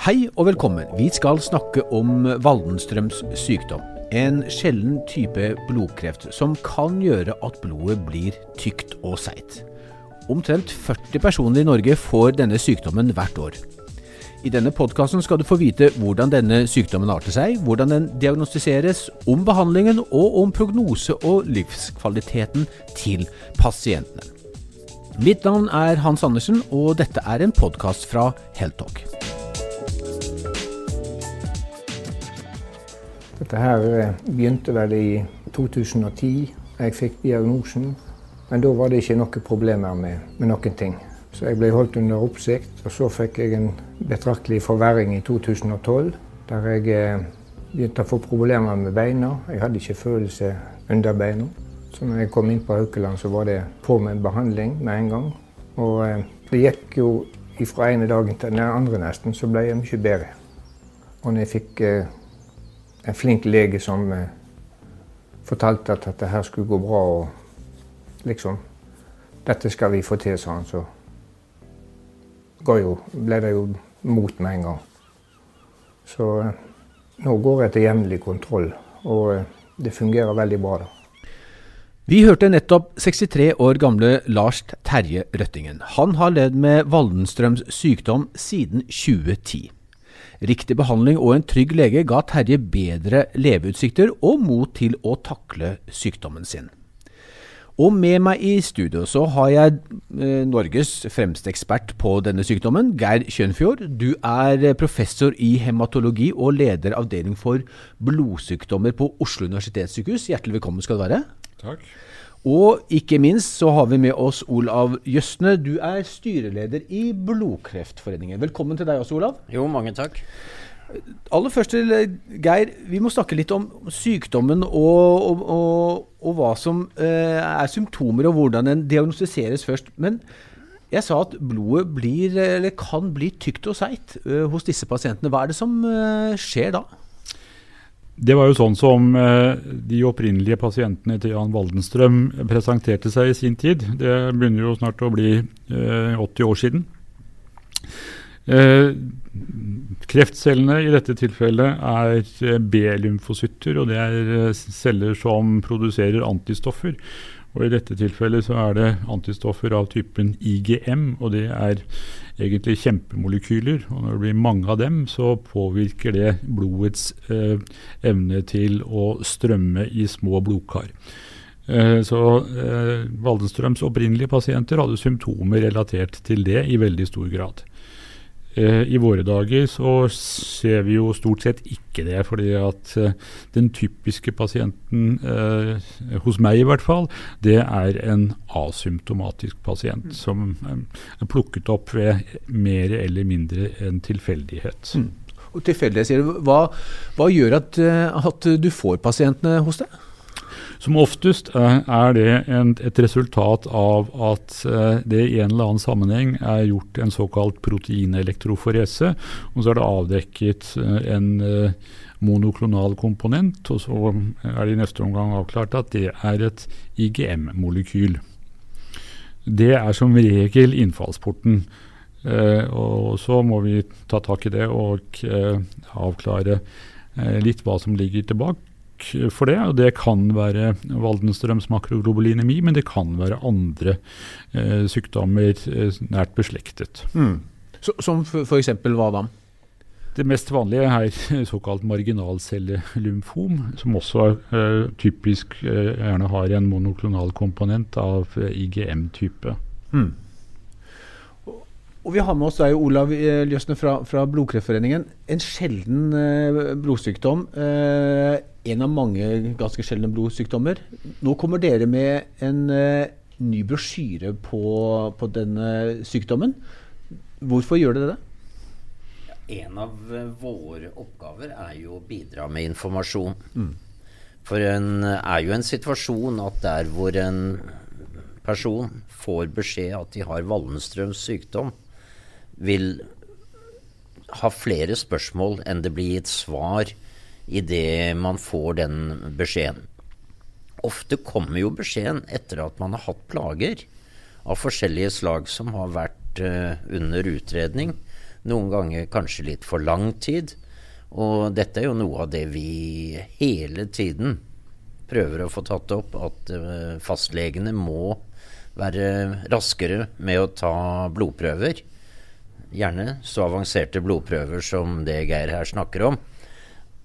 Hei og velkommen. Vi skal snakke om Waldenstrøms sykdom. En sjelden type blodkreft som kan gjøre at blodet blir tykt og seigt. Omtrent 40 personer i Norge får denne sykdommen hvert år. I denne podkasten skal du få vite hvordan denne sykdommen arter seg, hvordan den diagnostiseres, om behandlingen og om prognose og livskvaliteten til pasientene. Mitt navn er Hans Andersen, og dette er en podkast fra Heltalk. Dette her eh, begynte vel i 2010. Jeg fikk diagnosen. Men da var det ikke noen problemer med, med noen ting. Så jeg ble holdt under oppsikt. Og så fikk jeg en betraktelig forverring i 2012, der jeg eh, begynte å få problemer med beina. Jeg hadde ikke følelse under beina. Så når jeg kom inn på Haukeland, så var det på med behandling med en gang. Og eh, det gikk jo fra ene dagen til den andre nesten, så ble jeg mye bedre. Og når jeg fikk en flink lege som fortalte at dette her skulle gå bra, og liksom Dette skal vi få til, sa han. Så jo, ble det jo mot med en gang. Så nå går jeg til jevnlig kontroll, og det fungerer veldig bra. da. Vi hørte nettopp 63 år gamle Lars Terje Røttingen. Han har levd med Waldenstrøms sykdom siden 2010. Riktig behandling og en trygg lege ga Terje bedre leveutsikter og mot til å takle sykdommen sin. Og med meg i studio så har jeg eh, Norges fremste ekspert på denne sykdommen, Geir Kjønfjord. Du er professor i hematologi og leder avdeling for blodsykdommer på Oslo universitetssykehus. Hjertelig velkommen skal du være. Takk. Og ikke minst så har vi med oss Olav Jøsne. Du er styreleder i Blodkreftforeningen. Velkommen til deg også, Olav. Jo, mange takk. Aller først til eh, Geir, vi må snakke litt om sykdommen og, og, og, og hva som eh, er symptomer, og hvordan den diagnostiseres først. Men jeg sa at blodet blir, eller kan bli tykt og seigt eh, hos disse pasientene. Hva er det som eh, skjer da? Det var jo sånn som eh, de opprinnelige pasientene til Jan Waldenstrøm presenterte seg i sin tid. Det begynner jo snart å bli 80 eh, år siden. Eh, kreftcellene i dette tilfellet er B-lymfocytter, og det er celler som produserer antistoffer. Og I dette tilfellet så er det antistoffer av typen IGM, og det er egentlig kjempemolekyler. og Når det blir mange av dem, så påvirker det blodets eh, evne til å strømme i små blodkar. Eh, så eh, Waldenstrøms opprinnelige pasienter hadde symptomer relatert til det i veldig stor grad. Eh, I våre dager så ser vi jo stort sett ikke det, fordi at eh, den typiske pasienten, eh, hos meg i hvert fall, det er en asymptomatisk pasient mm. som er plukket opp ved mer eller mindre en tilfeldighet. Mm. Og tilfeldighet, sier du. Hva, hva gjør at, at du får pasientene hos deg? Som oftest er det et resultat av at uh, det i en eller annen sammenheng er gjort en såkalt proteinelektroforese, og så er det avdekket uh, en uh, monoklonal komponent, og så er det i neste omgang avklart at det er et IGM-molekyl. Det er som regel innfallsporten. Uh, og så må vi ta tak i det og uh, avklare uh, litt hva som ligger tilbake for det. og Det kan være Waldenstrøms makroglobulinemi, men det kan være andre eh, sykdommer eh, nært beslektet. Mm. Så, som f.eks. hva da? Det mest vanlige er såkalt marginalcellelymfom, som også eh, typisk eh, gjerne har en monoklonal komponent av eh, IGM-type. Mm. Og vi har med oss deg, Olav eh, Ljøsne fra, fra Blodkreftforeningen. En sjelden eh, blodsykdom. Eh, en av mange ganske sjeldne blodsykdommer. Nå kommer dere med en eh, ny brosjyre på, på, denne sykdommen. Hvorfor gjør dere det? En av eh, våre oppgaver er jo å bidra med informasjon. Mm. For en er jo en situasjon at der hvor en person får beskjed at de har Wallenstrøms sykdom, vil ha flere spørsmål enn det blir gitt svar idet man får den beskjeden. Ofte kommer jo beskjeden etter at man har hatt plager av forskjellige slag som har vært uh, under utredning. Noen ganger kanskje litt for lang tid. Og dette er jo noe av det vi hele tiden prøver å få tatt opp. At uh, fastlegene må være raskere med å ta blodprøver. Gjerne så avanserte blodprøver som det Geir her snakker om.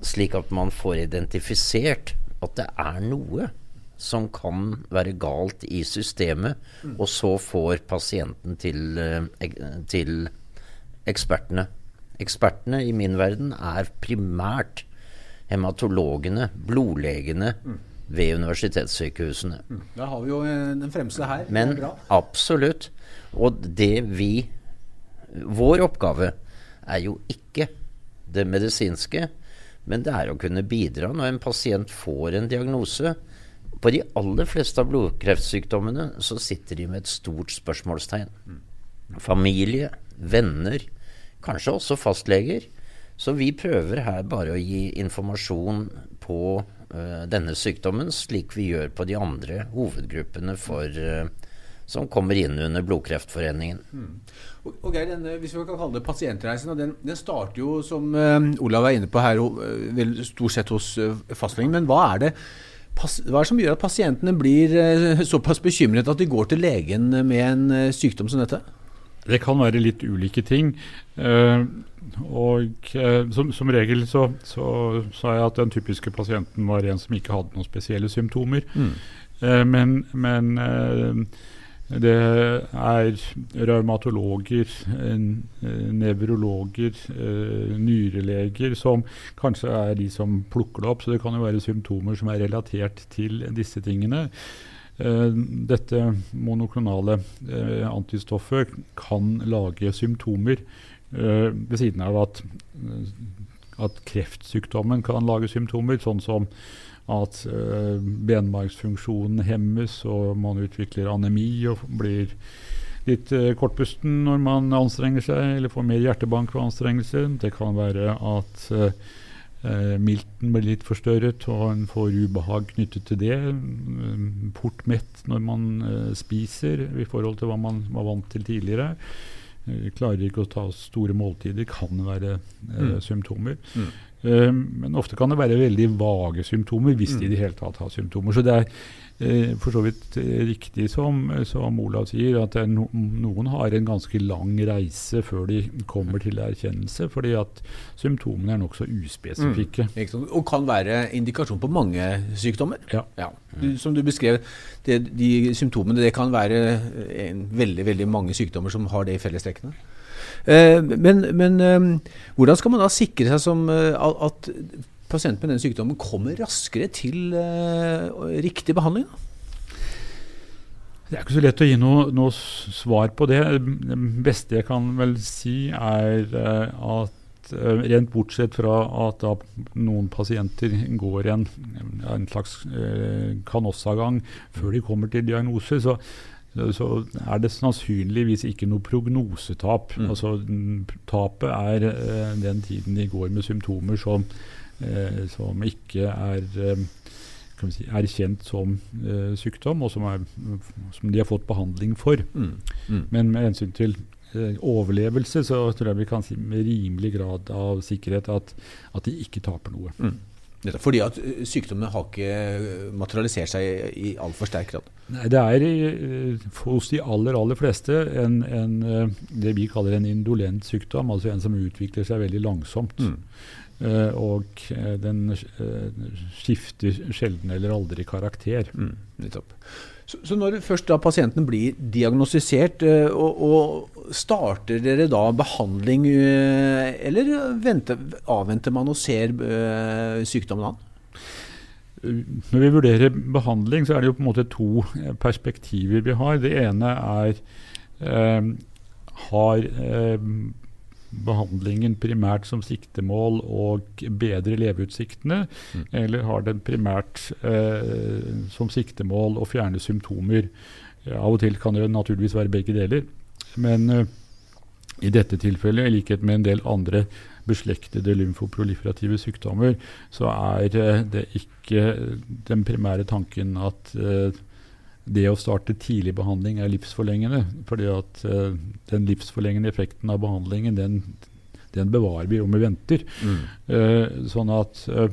Slik at man får identifisert at det er noe som kan være galt i systemet, mm. og så får pasienten til, eh, til ekspertene. Ekspertene i min verden er primært hematologene, blodlegene, mm. ved universitetssykehusene. Mm. Da har vi jo den fremste her. Men absolutt. Og det vi Vår oppgave er jo ikke det medisinske, men det er å kunne bidra når en pasient får en diagnose på de aller fleste av blodkreftsykdommene så sitter de med et stort spørsmålstegn. Familie, venner, kanskje også fastleger. Så vi prøver her bare å gi informasjon på uh, denne sykdommen, slik vi gjør på de andre hovedgruppene for, uh, som kommer inn under Blodkreftforeningen. Mm. Og, og Geir, denne, hvis vi kan kalle det pasientreisen, den, den starter jo, som uh, Olav er inne på her, vel, stort sett hos fastlegen. Men hva er det hva er det som gjør at pasientene blir uh, såpass bekymret at de går til legen med en uh, sykdom som dette? Det kan være litt ulike ting. Uh, og uh, som, som, regel så, så, sa jeg at den typiske pasienten var en som ikke hadde noen spesielle symptomer. Mm. Uh, men, men det er raumatologer, nevrologer, eh, nyreleger som kanskje er de som plukker det opp. Så det kan jo være symptomer som er relatert til disse tingene. Eh, dette monoklonale eh, antistoffet kan lage symptomer ved siden av at, at kreftsykdommen kan lage symptomer, sånn som at uh, benmargsfunksjonen hemmes, og man utvikler anemi og blir litt uh, kortpusten når man anstrenger seg, eller får mer hjertebank ved anstrengelse. Det kan være at uh, milten blir litt forstørret, og en får ubehag knyttet til det. Portmett når man spiser i forhold til hva man var vant til tidligere. Klarer ikke å ta store måltider, kan være mm. symptomer. Mm. Uh, men ofte kan det være veldig vage symptomer, hvis de i det hele tatt har symptomer. Så det er uh, for så vidt uh, riktig som, som, Olav sier, at no, noen har en ganske lang reise før de kommer til erkjennelse, fordi at symptomene er nokså uspesifikke. Mm. Og kan være indikasjon på mange sykdommer. Ja. ja. Du, som du beskrev, det, de symptomene det kan være en, veldig, veldig mange sykdommer som har det i fellestrekkene. Eh, men, men eh, hvordan skal man da sikre seg som eh, at pasienten med den sykdommen kommer raskere til riktig behandling? Det er ikke så lett å gi noe, noe, svar på det. Det beste jeg kan vel si, er at rent bortsett fra at noen pasienter går en, en slags eh, kanossagang før de kommer til diagnose, så, så er det sannsynligvis ikke noe prognosetap. Mm. Altså, tapet er eh, den tiden de går med symptomer som, eh, som ikke er uh, si, erkjent som sykdom, og som, er, som, de har fått behandling for. Mm. Mm. Men med hensyn til overlevelse så tror jeg vi kan si med rimelig grad av sikkerhet at, at de ikke taper noe. Fordi at eh, sykdommene har ikke eh, materialisert seg i altfor sterk grad? Nei, Det er i, hos de aller aller fleste en, en, det vi kaller en indolent sykdom, altså en som utvikler seg veldig langsomt. Mm. Uh, og den uh, skifter sjelden eller aldri karakter. Mm, så, så, når først da pasienten blir diagnostisert, uh, og, og, starter dere da behandling, eller venter, avventer man og ser sykdommen an? Når vi vurderer behandling, så er det jo på en måte to perspektiver vi har. Det ene er har behandlingen primært som siktemål og bedre leveutsiktene, mm. eller har den primært eh, som siktemål å fjerne symptomer? Av og til kan det naturligvis være begge deler. Men eh, i dette tilfellet, i likhet med en del andre beslektede lymfoproliferative sykdommer, så er eh, det ikke den primære tanken at eh, det å starte tidlig behandling er livsforlengende. fordi at uh, den livsforlengende effekten av behandlingen den den bevarer vi om vi venter. Mm. Uh, sånn at uh,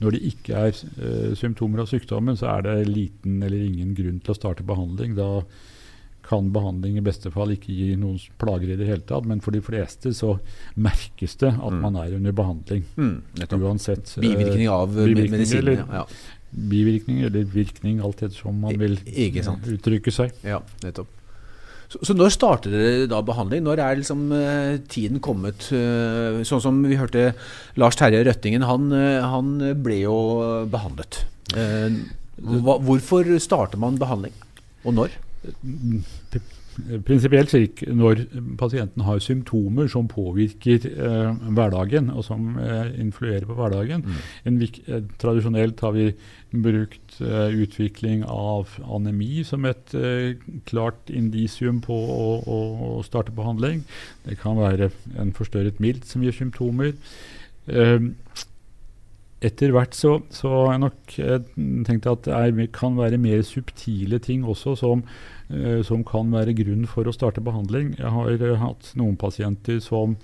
når det ikke er symptomer av sykdommen, så er det liten eller ingen grunn til å starte behandling. Da kan behandling i beste fall ikke gi noen plager i det hele tatt, men for de fleste så merkes det at Mm. man er under behandling. Mm. Uansett bivirkninger Bivirkning av bivirkninger, medisiner. eller- Ja. Bivirkning eller virkning, alt ettersom man vil uttrykke seg. ja, nettopp. Så, så når starter dere da behandling? Når er liksom eh, tiden kommet? eh, sånn som vi hørte Lars Terje Røttingen, han, eh, han ble jo behandlet. Eh, hva, hvorfor starter man behandling, og når? Prinsipielt slik når pasienten har symptomer som påvirker eh, hverdagen, og som eh, influerer på hverdagen. En vik eh, tradisjonelt har vi brukt eh, utvikling av anemi som et eh, klart indisium på å, å, å starte behandling. Det kan være en forstørret milt som gir symptomer. Eh, etter hvert så, så har jeg nok eh, tenkt at det er, kan være mer subtile ting også som, som kan være grunn for å starte behandling. Jeg har eh, hatt noen pasienter som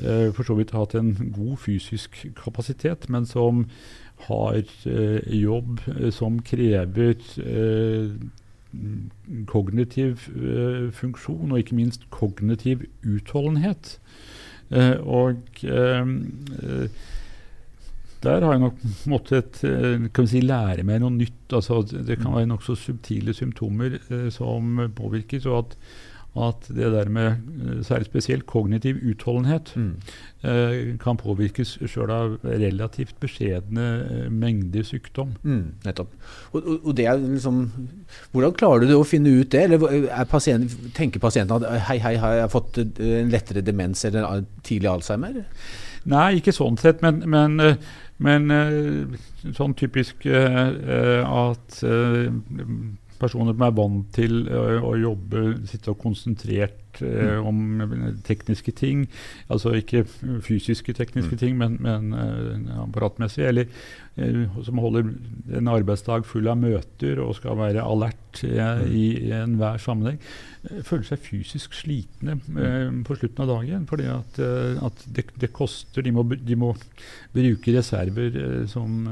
eh, for så vidt har hatt en god fysisk kapasitet, men som har eh, jobb eh, som krever eh, kognitiv eh, funksjon, og ikke minst kognitiv utholdenhet. Eh, og eh, eh, der har jeg nok måttet eh, si, lære meg noe nytt. Altså, det det kan være nokså subtile symptomer eh, som påvirkes. Og at, at det der med eh, særlig spesielt kognitiv utholdenhet eh, kan påvirkes sjøl av relativt beskjedne eh, mengder sykdom. Mm, nettopp. Og, og, og det er liksom, hvordan klarer du å finne ut det? Eller er pasient, tenker pasienten at hei, hei, har jeg fått en lettere demens eller tidlig Alzheimer? Nei, ikke sånn sett, men, men, men eh, sånn typisk eh, eh, at personer som er vant til eh, å jobbe, sitte og konsentrert eh, om eh, tekniske ting, altså ikke fysiske tekniske ting, men, men eh, apparatmessig, eller eh, som holder en arbeidsdag full av møter og skal være alert eh, i, i enhver sammenheng, eh, føler seg fysisk slitne eh, på slutten av dagen. Fordi at, at det, det koster. De må, de må bruke reserver som,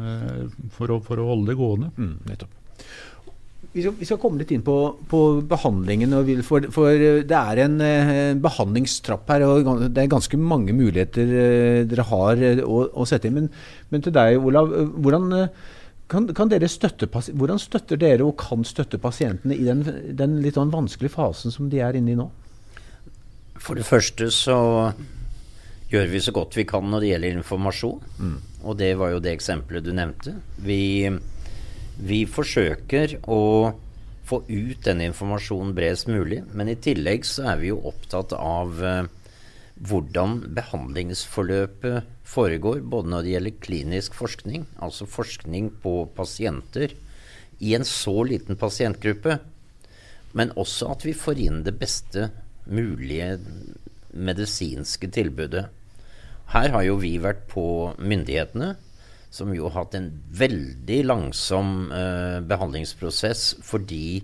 for, å, for å holde det gående. Mm, nettopp. Vi skal, vi skal komme litt inn på, på behandlingen. Og vil, for, for det er en eh, behandlingstrapp her, og det er ganske mange muligheter eh, dere har eh, å, å sette inn. Men, men til deg, Olav. eh, Hvordan, eh, kan, kan dere støtte, hvordan støtter dere og kan støtte pasientene i den, den litt sånn vanskelige fasen som de er inne i nå? For det første så gjør vi så godt vi kan når det gjelder informasjon. Og det var jo det eksempelet du nevnte. Vi, vi forsøker å få ut denne informasjonen bredest mulig. Men i tillegg så er vi jo opptatt av eh, hvordan behandlingsforløpet foregår, både når det gjelder klinisk forskning, altså forskning på pasienter i en så liten pasientgruppe, men også at vi får inn det beste mulige medisinske tilbudet. Her har jo vi vært på myndighetene, som jo har hatt en veldig langsom eh, behandlingsprosess fordi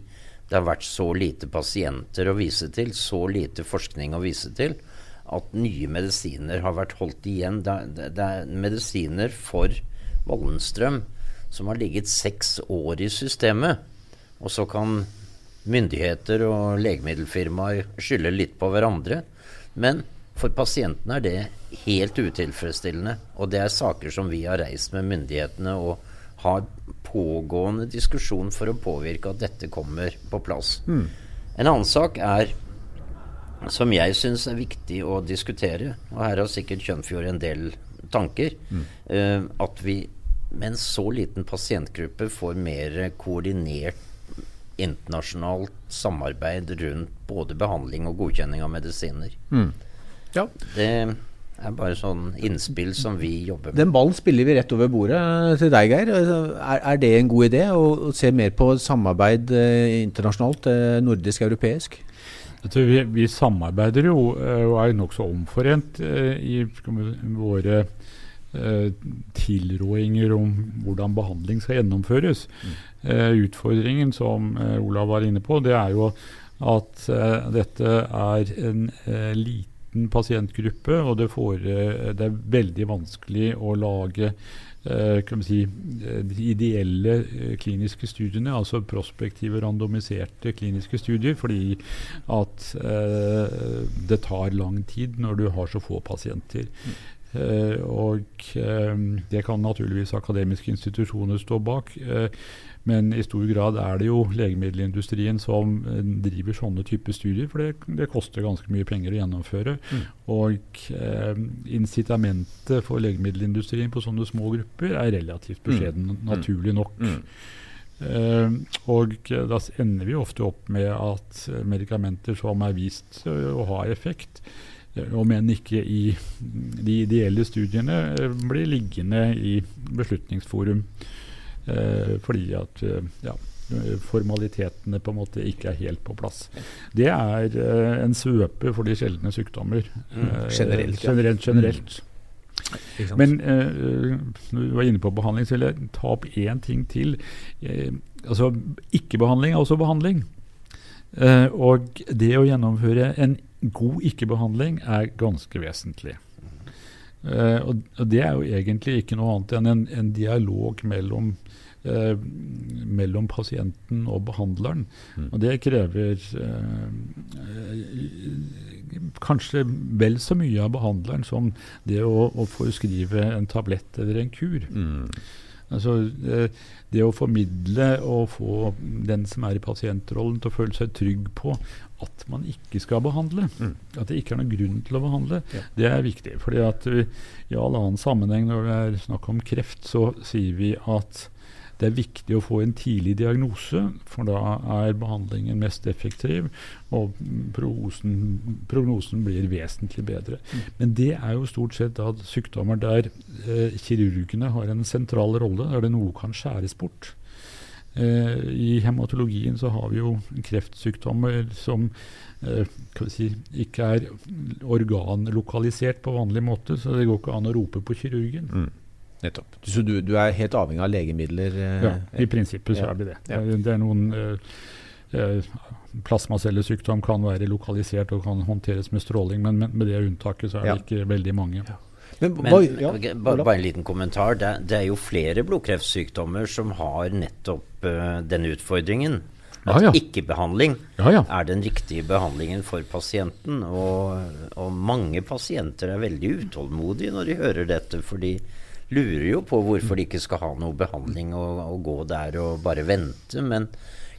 det har vært så lite pasienter å vise til, så lite forskning å vise til, at nye medisiner har vært holdt igjen. Det, det, det er medisiner for Wallenstrøm som har ligget seks år i systemet. Og så kan myndigheter og legemiddelfirmaer skylde litt på hverandre. Men for pasientene er det helt utilfredsstillende. Og det er saker som vi har reist med myndighetene og har pågående diskusjon for å påvirke at dette kommer på plass. En annen sak er som jeg syns er viktig å diskutere, og her har sikkert Kjønfjord en del tanker, eh, at vi med en så liten pasientgruppe får mer koordinert internasjonalt samarbeid rundt både behandling og godkjenning av medisiner. Ja. Det er bare sånn innspill som vi jobber med. Den ballen spiller vi rett over bordet til deg, Geir. Er, er det en god idé å, å se mer på samarbeid eh, internasjonalt, eh, nordisk, europeisk? Vi, vi samarbeider jo eh, og er nokså omforent eh, i vi, våre eh, tilrådinger om hvordan behandling skal gjennomføres. Mm. utfordringen som eh, Olav var inne på, det er jo at eh, dette er en eh, liten pasientgruppe, og det, får, det er veldig vanskelig å lage Eh, si, eh, de ideelle eh, kliniske studiene, altså prospektive, randomiserte kliniske studier, fordi at eh, det tar lang tid når du har så få pasienter. Eh, og eh, det kan naturligvis akademiske institusjoner stå bak. Men i stor grad er det jo legemiddelindustrien som eh, driver sånne typer studier, for det, det, koster ganske mye penger å gjennomføre. Mm. Og eh, incitamentet for legemiddelindustrien på sånne små grupper er relativt beskjeden, mm. naturlig nok. Mm. Eh, og da ender vi ofte opp med at medikamenter som er vist uh, å ha effekt, om enn ikke i de ideelle studiene, blir liggende i Beslutningsforum. Eh, fordi at eh, ja, formalitetene på en måte ikke er helt på plass. Det er uh, en svøpe for de sjeldne sykdommer. Mm. Generelt. Uh, generelt, generelt. Mm. Men du var inne på behandling, så vil jeg ta opp én ting til. altså Ikke-behandling er også behandling. og det å gjennomføre en god ikke-behandling er ganske vesentlig. Og, og, det er jo egentlig ikke noe annet enn en, en dialog mellom eh, mellom pasienten og behandleren. Mm. Og det krever eh, kanskje vel så mye av behandleren som det å, å forskrive en tablett eller en kur. Mm. Altså, det, det, å formidle og få den som er i pasientrollen til å føle seg trygg på at man ikke skal behandle, mm. at det ikke er noen grunn til å behandle, ja. det er viktig. fordi at I all annen sammenheng når det er snakk om kreft, så sier vi at det er viktig å få en tidlig diagnose, for da er behandlingen mest effektiv, og prognosen, prognosen blir vesentlig bedre. Mm. Men det er jo stort sett at sykdommer der eh, kirurgene har en sentral rolle, der det noe kan skjæres bort. Eh, I hematologien så har vi jo kreftsykdommer som eh, si, ikke er organlokalisert på vanlig måte, så det går ikke an å rope på kirurgen. Mm. Nettopp. Så du, du, er helt avhengig av legemidler? Eh, ja, i prinsippet så ja. er vi det. Ja. Det er noen eh, eh, Plasmacellesykdom kan være lokalisert og kan håndteres med stråling, men med, med det unntaket så er det ikke veldig mange. Men, men ja, bare, bare, en liten kommentar. Det, det, er jo flere blodkreftsykdommer som har nettopp uh, denne utfordringen. At ja, ja. ikke-behandling ja, er den riktige behandlingen for pasienten. Og, og, mange pasienter er veldig utålmodige når de hører dette, fordi lurer jo på hvorfor de ikke skal ha noe behandling og, og gå der og bare vente. Men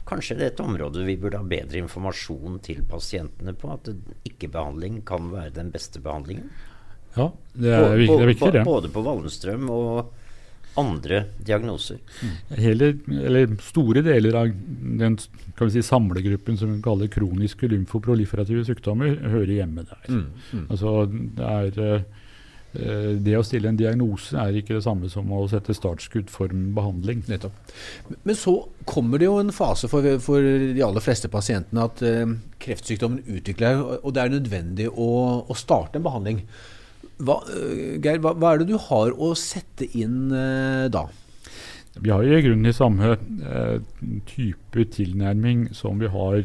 kanskje det er et område vi burde ha bedre informasjon til pasientene på. At ikke-behandling kan være den beste behandlingen. Ja, det er, viktig, det er viktig, det. Både på Wallenstrøm og andre diagnoser. Hele, eller store deler av den kan vi si, samlegruppen som vi kaller kroniske lymfoproliferative sykdommer, hører hjemme der. Mm, mm. Altså, det er Eh, det å stille en diagnose er ikke det samme som å sette startskudd for behandling. Nettopp. Men så kommer det jo en fase for, for de aller fleste pasientene at eh, kreftsykdommen utvikler og det er nødvendig å, å starte en behandling. Hva, uh, Geir, hva, hva, er det du har å sette inn eh, da? Vi har i grunnen i samme type tilnærming som vi har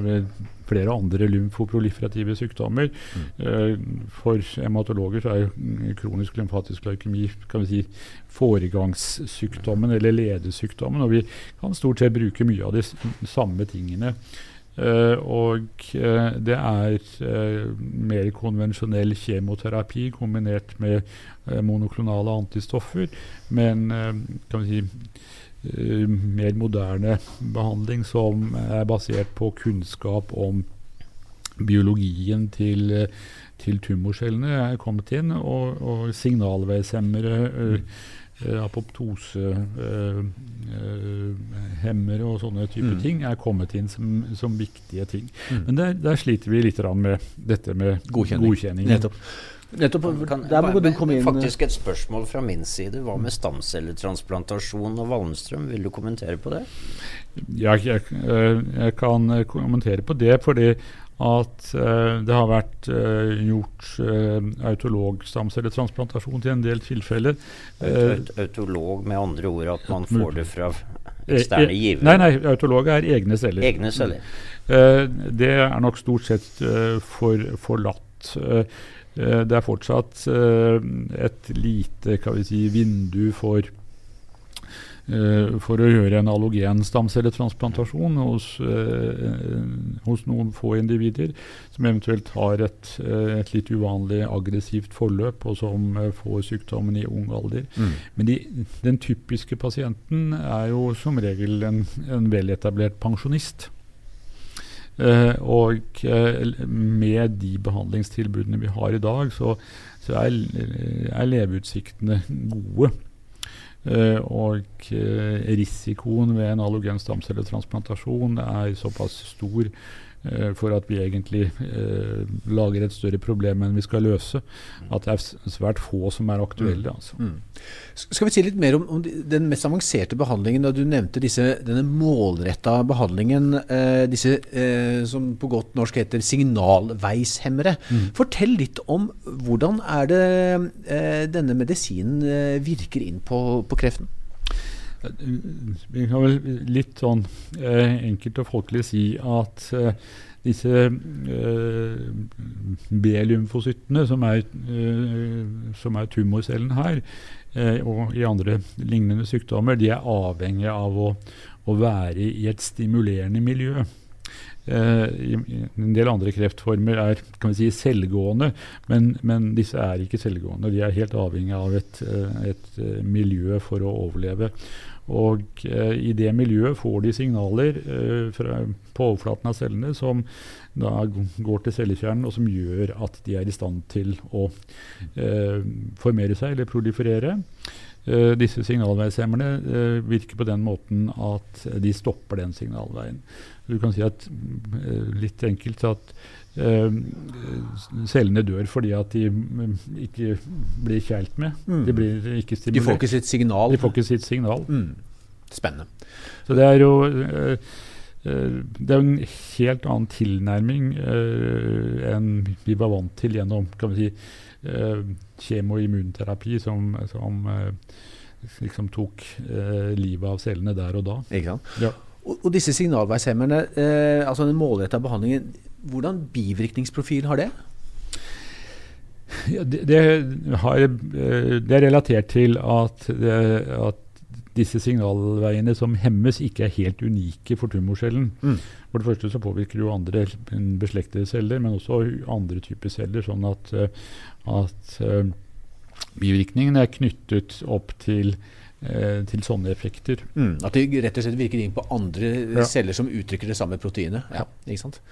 ved flere andre lymfoproliferative sykdommer. Mm. Uh, for hematologer så er kronisk lymfatisk leukemi kan vi si, foregangssykdommen eller ledesykdommen. Og vi kan stort sett bruke mye av de samme tingene. Uh, og uh, det er uh, mer konvensjonell kjemoterapi kombinert med monoklonale antistoffer. Men kan vi si mer moderne behandling som er basert på kunnskap om biologien til, til tumorcellene er kommet inn, og, og signalveishemmere, uh, apoptosehemmere uh, og sånne typer mm. ting er kommet inn som, som viktige ting. Mm. Men der, der, sliter vi litt med dette med godkjenning. godkjenning. Nettopp. Nettopp, kan, der må du komme inn. Faktisk et spørsmål fra min side. Hva med stamcelletransplantasjon og Wallenstrøm? Vil du kommentere på det? Ja, jeg, eh, jeg, kan eh, kommentere på det fordi at eh, det har vært eh, gjort uh, autologstamcelletransplantasjon til en del tilfeller. Aut autolog med andre ord at man får det fra eksterne givere? Nei, nei, autolog er egne celler. Egne celler. det er nok stort sett for, forlatt det er fortsatt et lite si, vindu for for å gjøre en allogenstamcelletransplantasjon hos, uh, hos noen få individer som eventuelt har et, uh, et litt uvanlig aggressivt forløp, og som får sykdommen i ung alder. Mm. Men de, den typiske pasienten er jo som regel en, en veletablert pensjonist. og med de behandlingstilbudene vi har i dag, så, så er, er leveutsiktene gode. Uh, og uh, risikoen ved en stamcelletransplantasjon er såpass stor for at vi egentlig lager et større problem enn vi skal løse, at det er svært få som er aktuelle. Mm. Altså. Mm. Skal vi si litt mer om, om, den mest avanserte behandlingen? da Du nevnte disse, denne målretta behandlingen, disse som på godt norsk heter signalveishemmere. Mm. Fortell litt om hvordan er det denne medisinen virker inn på, på kreften? Vi kan vel litt sånn eh, enkelt og folkelig si at eh, disse eh, B-lymfocyttene, som, eh, som, er tumorcellen her, eh, og i andre lignende sykdommer, de er avhengige av å, å være i et stimulerende miljø. Uh, i, en del andre kreftformer er kan vi si, selvgående, men, men, disse er ikke selvgående. De er helt avhengig av et, et miljø for å overleve. Og i det miljøet får de signaler fra, på overflaten av cellene som da går til cellekjernen, og som gjør at de er i stand til å formere seg eller proliferere. Uh, disse signalveishemmerne uh, virker på den måten at de stopper den signalveien. Du kan si at uh, litt enkelt at cellene dør fordi at de um, ikke blir kjælt med. Mm. De blir ikke stimulert. De får ikke sitt signal. De får ikke sitt signal. Mm. Spennende. Så det er jo det er jo en helt annen tilnærming enn vi var vant til gjennom kan vi si, uh, kjemoimmunterapi som, som uh, liksom tok uh, livet av cellene der og da. Ikke sant? Ja. Og, og, disse signalveishemmerne, altså den målretta behandlingen, hvordan bivirkningsprofil har det? Ja, det, det, har, det, er relatert til at, det, at disse signalveiene som hemmes, ikke er helt unike for tumorcellen. Mm. For det første så påvirker det jo andre beslektede celler, men også andre typer celler. Sånn at, eh, at uh, bivirkningen er knyttet opp til uh, til sånne effekter. Mm, at de rett og slett virker inn på andre ja. celler som uttrykker det samme proteinet. Ja, ikke sant?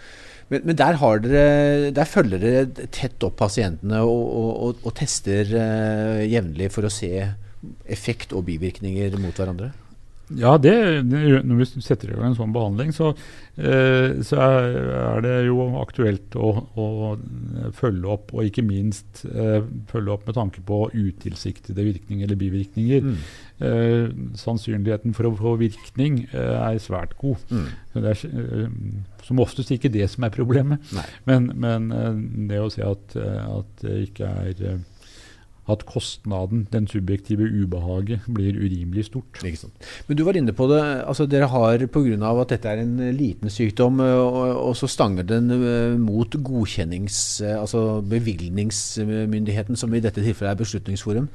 Men, men der, dere, der, følger dere tett opp pasientene og, og, og, og tester uh, jevnlig for å se effekt og bivirkninger mot hverandre? Ja, det, når vi setter i gang en sånn behandling, så, eh, så er, det jo aktuelt å, å, følge opp, og ikke minst eh, følge opp med tanke på utilsiktede virkninger eller bivirkninger. Mm. Eh, sannsynligheten for å få virkning eh, er svært god. Mm. Det er eh, som oftest ikke det som er problemet, men, men eh, det å si at, at det ikke er at kostnaden, den subjektive ubehaget, blir urimelig stort. Men du var inne på det. altså Dere har pga. at dette er en liten sykdom, og, og så stanger den uh, mot godkjennings... Altså bevilgningsmyndigheten, som i dette tilfellet er Beslutningsforum.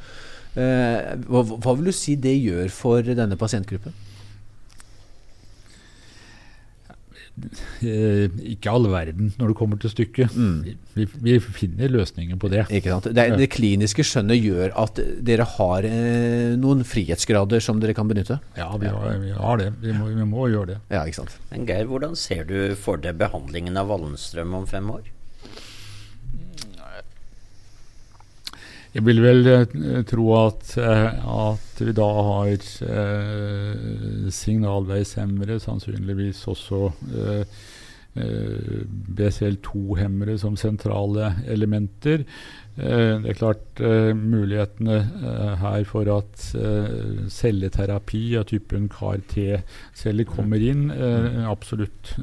Hva, hva vil du si det gjør for denne pasientgruppen? Eh, ikke all verden når det kommer til stykket. Mm. Vi, vi, finner løsninger på det. Ikke sant? Det, det, kliniske skjønnet gjør at dere har eh, noen frihetsgrader som dere kan benytte? Ja, vi har, vi har det. Vi må, vi må, gjøre det. Ja, ikke sant? Men Geir, hvordan ser du for deg behandlingen av Wallenstrøm om fem år? Jeg vil vel eh, tro at, eh, at, vi da har eh, signalveishemmere, sannsynligvis også eh, eh BCL2-hemmere som sentrale elementer. Det er klart mulighetene her for at celleterapi av typen CAR-T-celler kommer inn, absolutt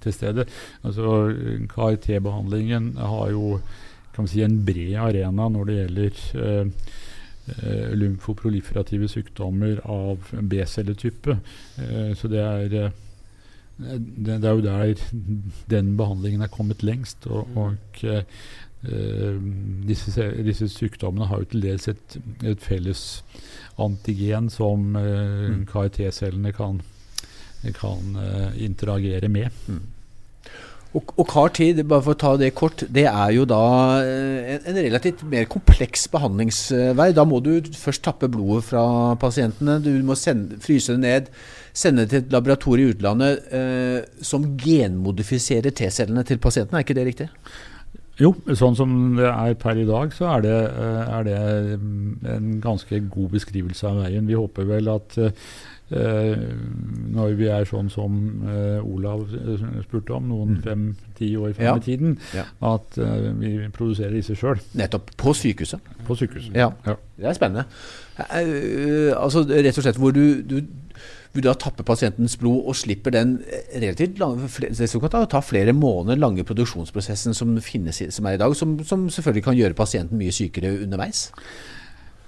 til stede. Altså CAR-T-behandlingen har jo si, en bred arena når det gjelder eh, lymfoproliferative sykdommer av B-celletype. Eh, så det er, det, det, er jo der den behandlingen er kommet lengst. Og, mm. og uh, disse, disse, sykdommene har jo til dels et, et felles antigen som uh, mm. KRT-cellene kan, kan uh, interagere med. Mm. Og, og CAR-T, bare for å ta det kort, det er jo da en, en, relativt mer kompleks behandlingsvei. Da må du først tappe blodet fra pasientene. Du må sende, fryse det ned sende det til et laboratorium i utlandet eh, som genmodifiserer T-cellene til pasientene. Er ikke det riktig? Jo, sånn som det er per i dag, så er det, eh, er det en ganske god beskrivelse av veien. Vi håper vel at Uh, når vi er sånn som uh, Olav spurte om, noen mm. fem-ti år frem ja. i tiden, ja. at vi produserer disse sjøl. Nettopp. På sykehuset. På sykehuset. Ja. ja. Det er spennende. altså rett og slett hvor du, du vil da tappe pasientens blod og slipper den relativt lange, det kan ta flere måneder lange produksjonsprosessen som finnes som er i dag, som, som selvfølgelig kan gjøre pasienten mye sykere underveis?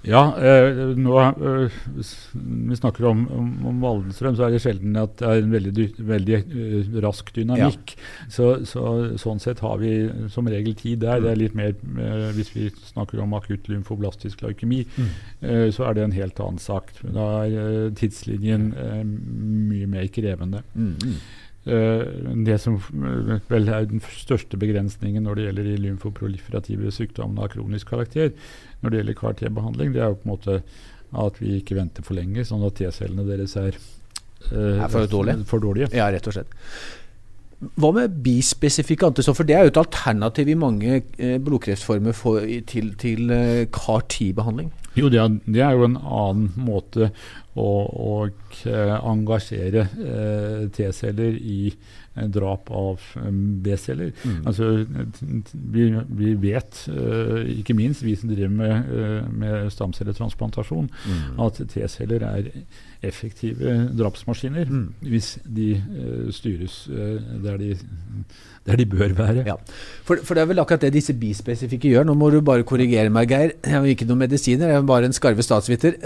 Ja, eh, nå eh, vi snakker om, om, om Waldenstrøm, så er det sjelden at det er en veldig, veldig uh, rask dynamikk. Ja. Så, så, Sånn sett har vi som regel tid der. Det er litt mer eh, Hvis vi snakker om akutt lymfoblastisk leukemi, mm. uh, så er det en helt annen sak. Da er tidslinjen mye mer krevende. Mm. Uh, det som vel er den største begrensningen når det gjelder de lymfoproliferative sykdommene av kronisk karakter, når det gjelder CAR-T-behandling, det er jo på en måte at vi ikke venter for lenge, sånn at T-cellene deres er, uh, er for, dårlige. for, dårlige. Ja, rett og slett. Hva med bispesifikke antistoffer? Det er jo et alternativ i mange eh, blodkreftformer for, til, til eh, CAR-10-behandling? Jo, det er, det er, jo en annen måte å, å eh, engasjere eh, T-celler i Eh, drap av eh, B-celler. Mm. Altså, vi, vi vet, eh, ikke minst vi som driver med, med stamcelletransplantasjon, mm. at T-celler er effektive drapsmaskiner mm. hvis de eh, styres der de, der, de, bør være. Ja. For, for, det er vel akkurat det disse bispesifikke gjør. Nå må du bare korrigere meg, Geir. Jeg har ikke noen medisiner, jeg er bare en skarve statsviter.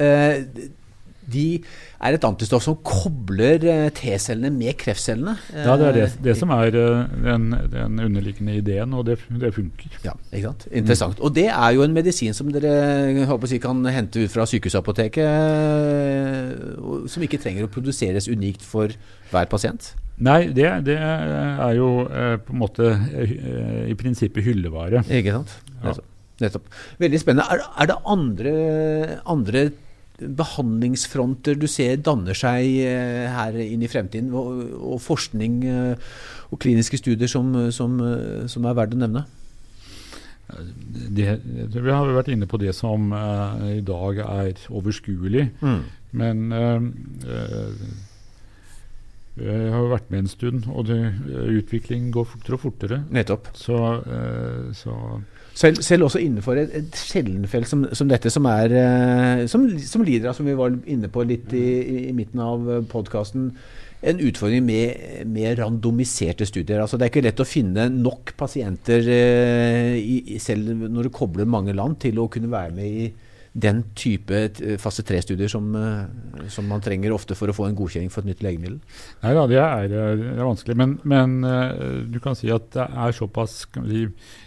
De er et antistoff som kobler eh, T-cellene med kreftcellene. Ja, det er det, det som er eh, den, den, underliggende ideen, og det, det, funker. Ja, ikke sant? Interessant. Og det er jo en medisin som dere håper jeg, kan hente ut fra sykehusapoteket, eh, som ikke trenger å produseres unikt for hver pasient? Nei, det, det er jo på en måte i prinsippet hyllevare. Ikke sant. Ja. Nettopp. Veldig spennende. Er, er det andre, andre behandlingsfronter du ser danner seg eh, her inn i fremtiden, og, forskning eh, og kliniske studier som, som, som er verdt å nevne? Det, vi har vært inne på det som i dag er overskuelig. Mm. Men uh, jeg har jo vært med en stund, og det, utviklingen går fortere og fortere. Nettopp. Så, så selv, selv, også innenfor et, et sjeldenfelt som, som, dette, som, er, uh, som, som, lider av, som vi var inne på litt i, i midten av eh, podkasten, en utfordring med, med, randomiserte studier. Altså, det er ikke lett å finne nok pasienter, uh, i, selv når du kobler mange land, til å kunne være med i den type fase tre-studier som, som, man trenger ofte for å få en godkjenning for et nytt legemiddel? Nei da, det er, det er vanskelig. Men, men du kan si at det er såpass Eh,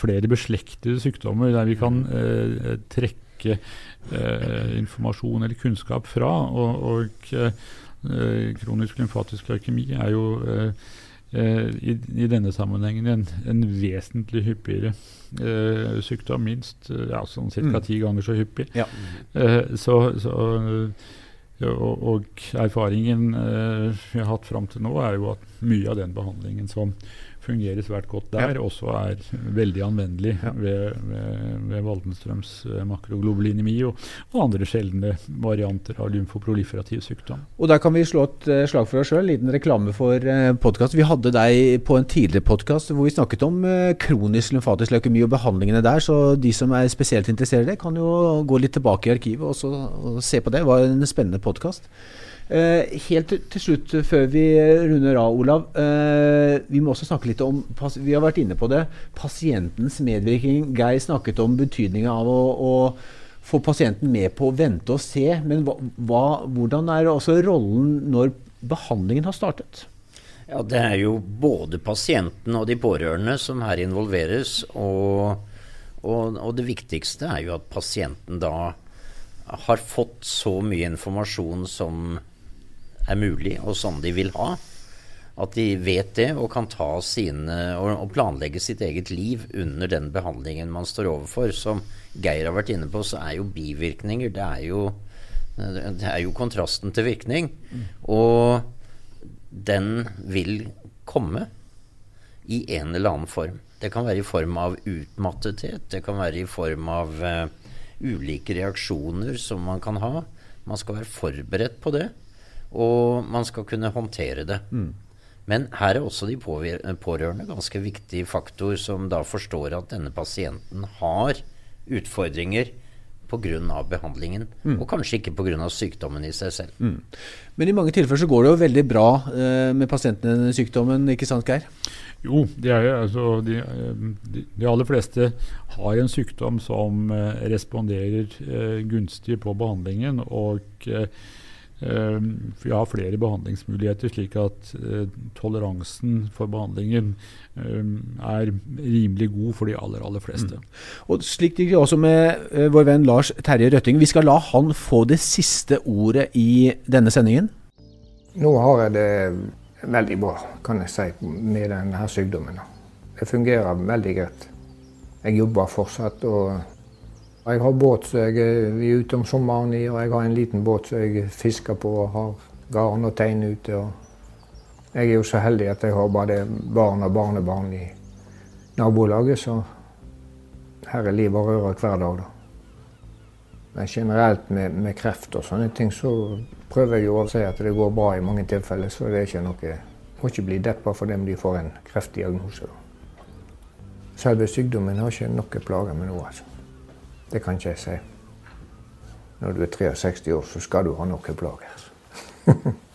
flere beslektede sykdommer der vi kan eh, trekke eh, informasjon eller kunnskap fra. Og, og kronisk lymfatisk leukemi er jo i, i, denne sammenhengen en, en vesentlig hyppigere sykdom, minst ja, sånn ca. Mm. ti ganger så hyppig. Ja. Så, så og, og, erfaringen uh, vi har hatt fram til nå, er jo at mye av den behandlingen som fungerer svært godt der, ja. også er veldig anvendelig ja. ved, ved, ved Waldenstrøms eh, makroglobulinemi og, og, andre sjeldne varianter av lymfoproliferativ sykdom. Og Der kan vi slå et uh, slag for oss sjøl, liten reklame for podkast. Vi hadde deg på en tidligere podkast hvor vi snakket om kronisk lymfatisk leukemi og behandlingene der, så de som er spesielt interessert i det, kan jo gå litt tilbake i arkivet og, så, og se på det. Det var en spennende podkast. Uh, helt til, slutt, før vi runder av, Olav. Uh, vi må også snakke litt om Vi har vært inne på det. Pasientens medvirkning. Geir snakket om betydninga av å, å, få pasienten med på å vente og se. Men hva, hva, hvordan er også rollen når behandlingen har startet? Ja, Det er jo både pasienten og de pårørende som her involveres. Og, og, og, det viktigste er jo at pasienten da har fått så mye informasjon som er mulig, og som de vil ha. At de vet det og kan ta sine og, planlegge sitt eget liv under den behandlingen man står overfor. Som Geir har vært inne på, så er jo bivirkninger det er jo, det er jo kontrasten til virkning. Og den vil komme i en eller annen form. Det kan være i form av utmattethet, det kan være i form av uh, ulike reaksjoner som man kan ha. Man skal være forberedt på det, og man skal kunne håndtere det. Mm. Men her er også de pårørende ganske viktig faktor, som da forstår at denne pasienten har utfordringer pga. behandlingen, mm. og kanskje ikke pga. sykdommen i seg selv. Mm. Men i mange tilfeller så går det jo veldig bra eh, med pasientene i sykdommen, ikke sant Geir? Jo, de, er, altså, de, de, de, aller fleste har en sykdom som eh, responderer eh, gunstig på behandlingen. og eh, Ehm, vi har flere behandlingsmuligheter, slik at eh, toleransen for behandlingen ehm, er rimelig god for de aller, aller fleste. Mm. Og Slik gikk det også med vår venn Lars Terje Røtting. Vi skal la han få det siste ordet i denne sendingen. Nå har jeg det veldig bra, kan jeg si, med denne sykdommen. Det fungerer veldig greit. Jeg jobber fortsatt. og jeg har båt som jeg er ute om sommeren i, og jeg har en liten båt som jeg fisker på og har garn og tein ute. Og jeg er jo så heldig at jeg har bare barn og barnebarn i nabolaget, så her er liv og hver dag. da. Men generelt med, med, kreft og sånne ting, så prøver jo å si at det går bra i mange tilfeller. Så det er ikke noe Må ikke bli deppa fordi de får en kreftdiagnose. Selve sykdommen har ikke noe plager med nå, altså. Det kan ikke jeg si. Når du er 63 år, så skal du ha noe plager.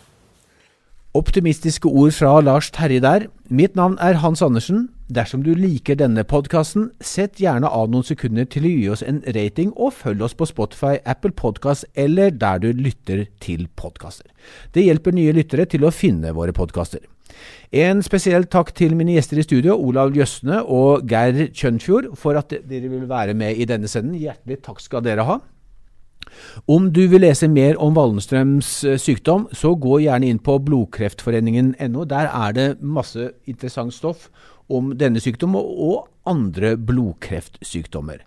Optimistiske ord fra Lars Terje der. Mitt navn er Hans Andersen. Dersom du liker denne podkasten, sett gjerne av noen sekunder til å gi oss en rating, og følg oss på Spotify, Apple Podkast eller der du lytter til podkaster. Det hjelper nye lyttere til å finne våre podkaster. En spesiell takk til mine gjester i studio, Olav Jøsne og Geir Kjønfjord, for at dere vil være med i denne senden. Hjertelig takk skal dere ha. Om du vil lese mer om Wallenstrøms eh, sykdom, så gå gjerne inn på blodkreftforeningen.no. Der er det masse interessant stoff om denne sykdommen og andre blodkreftsykdommer.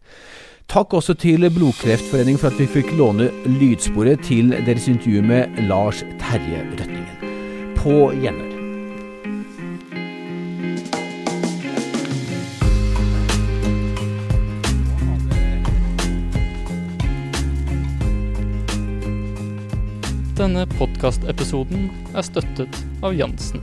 Takk også til Blodkreftforeningen for at vi fikk låne lydsporet til deres intervju med Lars Terje Røtningen. På gjenhør. Denne podkastepisoden er støttet av Jansen.